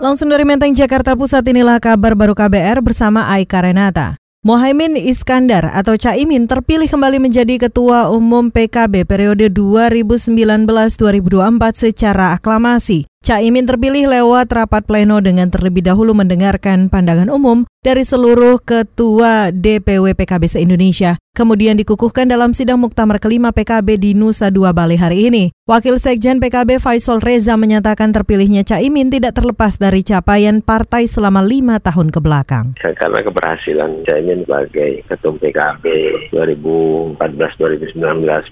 Langsung dari Menteng, Jakarta Pusat inilah kabar baru KBR bersama Aika Renata. Mohaimin Iskandar atau Caimin terpilih kembali menjadi Ketua Umum PKB periode 2019-2024 secara aklamasi. Caimin terpilih lewat rapat pleno dengan terlebih dahulu mendengarkan pandangan umum dari seluruh ketua DPW PKB se-Indonesia. Kemudian dikukuhkan dalam sidang muktamar kelima PKB di Nusa Dua Bali hari ini. Wakil Sekjen PKB Faisal Reza menyatakan terpilihnya Caimin tidak terlepas dari capaian partai selama lima tahun ke belakang. Karena keberhasilan Caimin sebagai Ketum PKB 2014-2019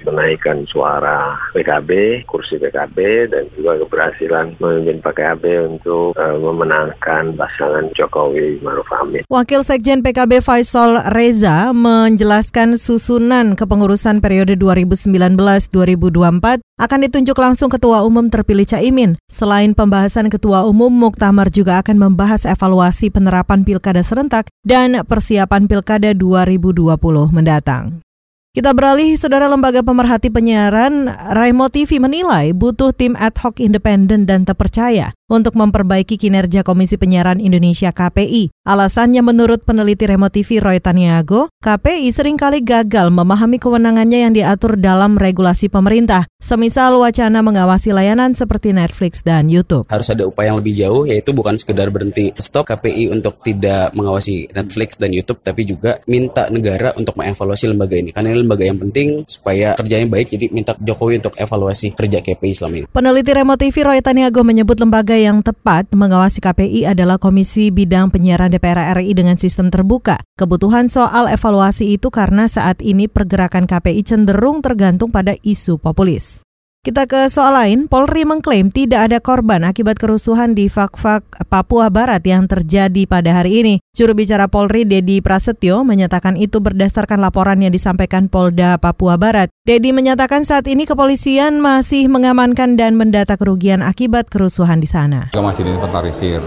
menaikkan suara PKB, kursi PKB, dan juga keberhasilan memimpin PKB untuk uh, memenangkan pasangan Jokowi Maruf Amin. Wakil Sekjen PKB Faisal Reza menjelaskan susunan kepengurusan periode 2019-2024 akan ditunjuk langsung Ketua Umum terpilih Caimin. Selain pembahasan Ketua Umum, Muktamar juga akan membahas evaluasi penerapan Pilkada serentak dan persiapan Pilkada 2020 mendatang. Kita beralih, Saudara Lembaga Pemerhati Penyiaran, Raimo TV menilai butuh tim ad hoc independen dan terpercaya untuk memperbaiki kinerja Komisi Penyiaran Indonesia KPI. Alasannya menurut peneliti Remo TV Roy Taniago, KPI sering kali gagal memahami kewenangannya yang diatur dalam regulasi pemerintah, semisal wacana mengawasi layanan seperti Netflix dan YouTube. Harus ada upaya yang lebih jauh, yaitu bukan sekedar berhenti stop KPI untuk tidak mengawasi Netflix dan YouTube, tapi juga minta negara untuk mengevaluasi lembaga ini. Karena lembaga yang penting supaya kerjanya baik, jadi minta Jokowi untuk evaluasi kerja KPI selama ini. Peneliti Remo TV Roy Taniago menyebut lembaga yang tepat mengawasi KPI adalah Komisi Bidang Penyiaran DPR RI dengan sistem terbuka. Kebutuhan soal evaluasi itu karena saat ini pergerakan KPI cenderung tergantung pada isu populis. Kita ke soal lain, Polri mengklaim tidak ada korban akibat kerusuhan di Fakfak, Papua Barat yang terjadi pada hari ini. Juru bicara Polri Dedi Prasetyo menyatakan itu berdasarkan laporan yang disampaikan Polda Papua Barat. Dedi menyatakan saat ini kepolisian masih mengamankan dan mendata kerugian akibat kerusuhan di sana. Masih diinventarisir.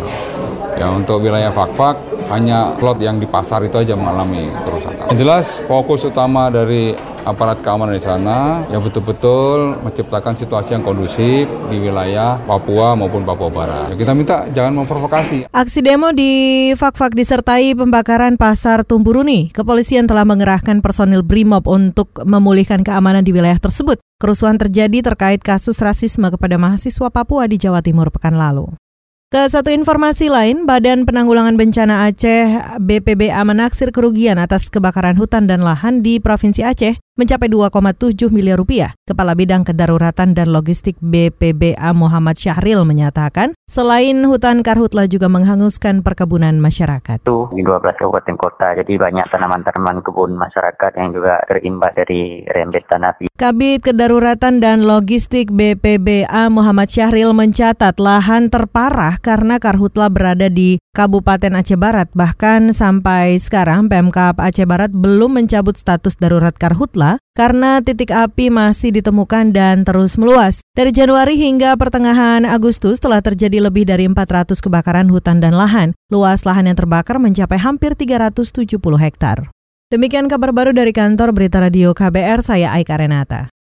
Ya untuk wilayah Fakfak hanya plot yang di pasar itu aja mengalami kerusakan. Yang jelas fokus utama dari aparat keamanan di sana yang betul-betul menciptakan situasi yang kondusif di wilayah Papua maupun Papua Barat. Ya, kita minta jangan memprovokasi. Aksi demo di Fakfak disertai pembakaran pasar Tumburuni. Kepolisian telah mengerahkan personil BRIMOB untuk memulihkan keamanan di wilayah tersebut. Kerusuhan terjadi terkait kasus rasisme kepada mahasiswa Papua di Jawa Timur pekan lalu. Ke satu informasi lain, Badan Penanggulangan Bencana Aceh BPBA menaksir kerugian atas kebakaran hutan dan lahan di Provinsi Aceh mencapai 2,7 miliar rupiah. Kepala Bidang Kedaruratan dan Logistik BPBA Muhammad Syahril menyatakan, selain hutan karhutla juga menghanguskan perkebunan masyarakat. Itu di 12 kabupaten kota, jadi banyak tanaman-tanaman kebun masyarakat yang juga terimbas dari rembetan api. Kabit Kedaruratan dan Logistik BPBA Muhammad Syahril mencatat lahan terparah karena karhutla berada di Kabupaten Aceh Barat. Bahkan sampai sekarang Pemkap Aceh Barat belum mencabut status darurat karhutla karena titik api masih ditemukan dan terus meluas. Dari Januari hingga pertengahan Agustus telah terjadi lebih dari 400 kebakaran hutan dan lahan. Luas lahan yang terbakar mencapai hampir 370 hektar. Demikian kabar baru dari kantor Berita Radio KBR, saya Aika Renata.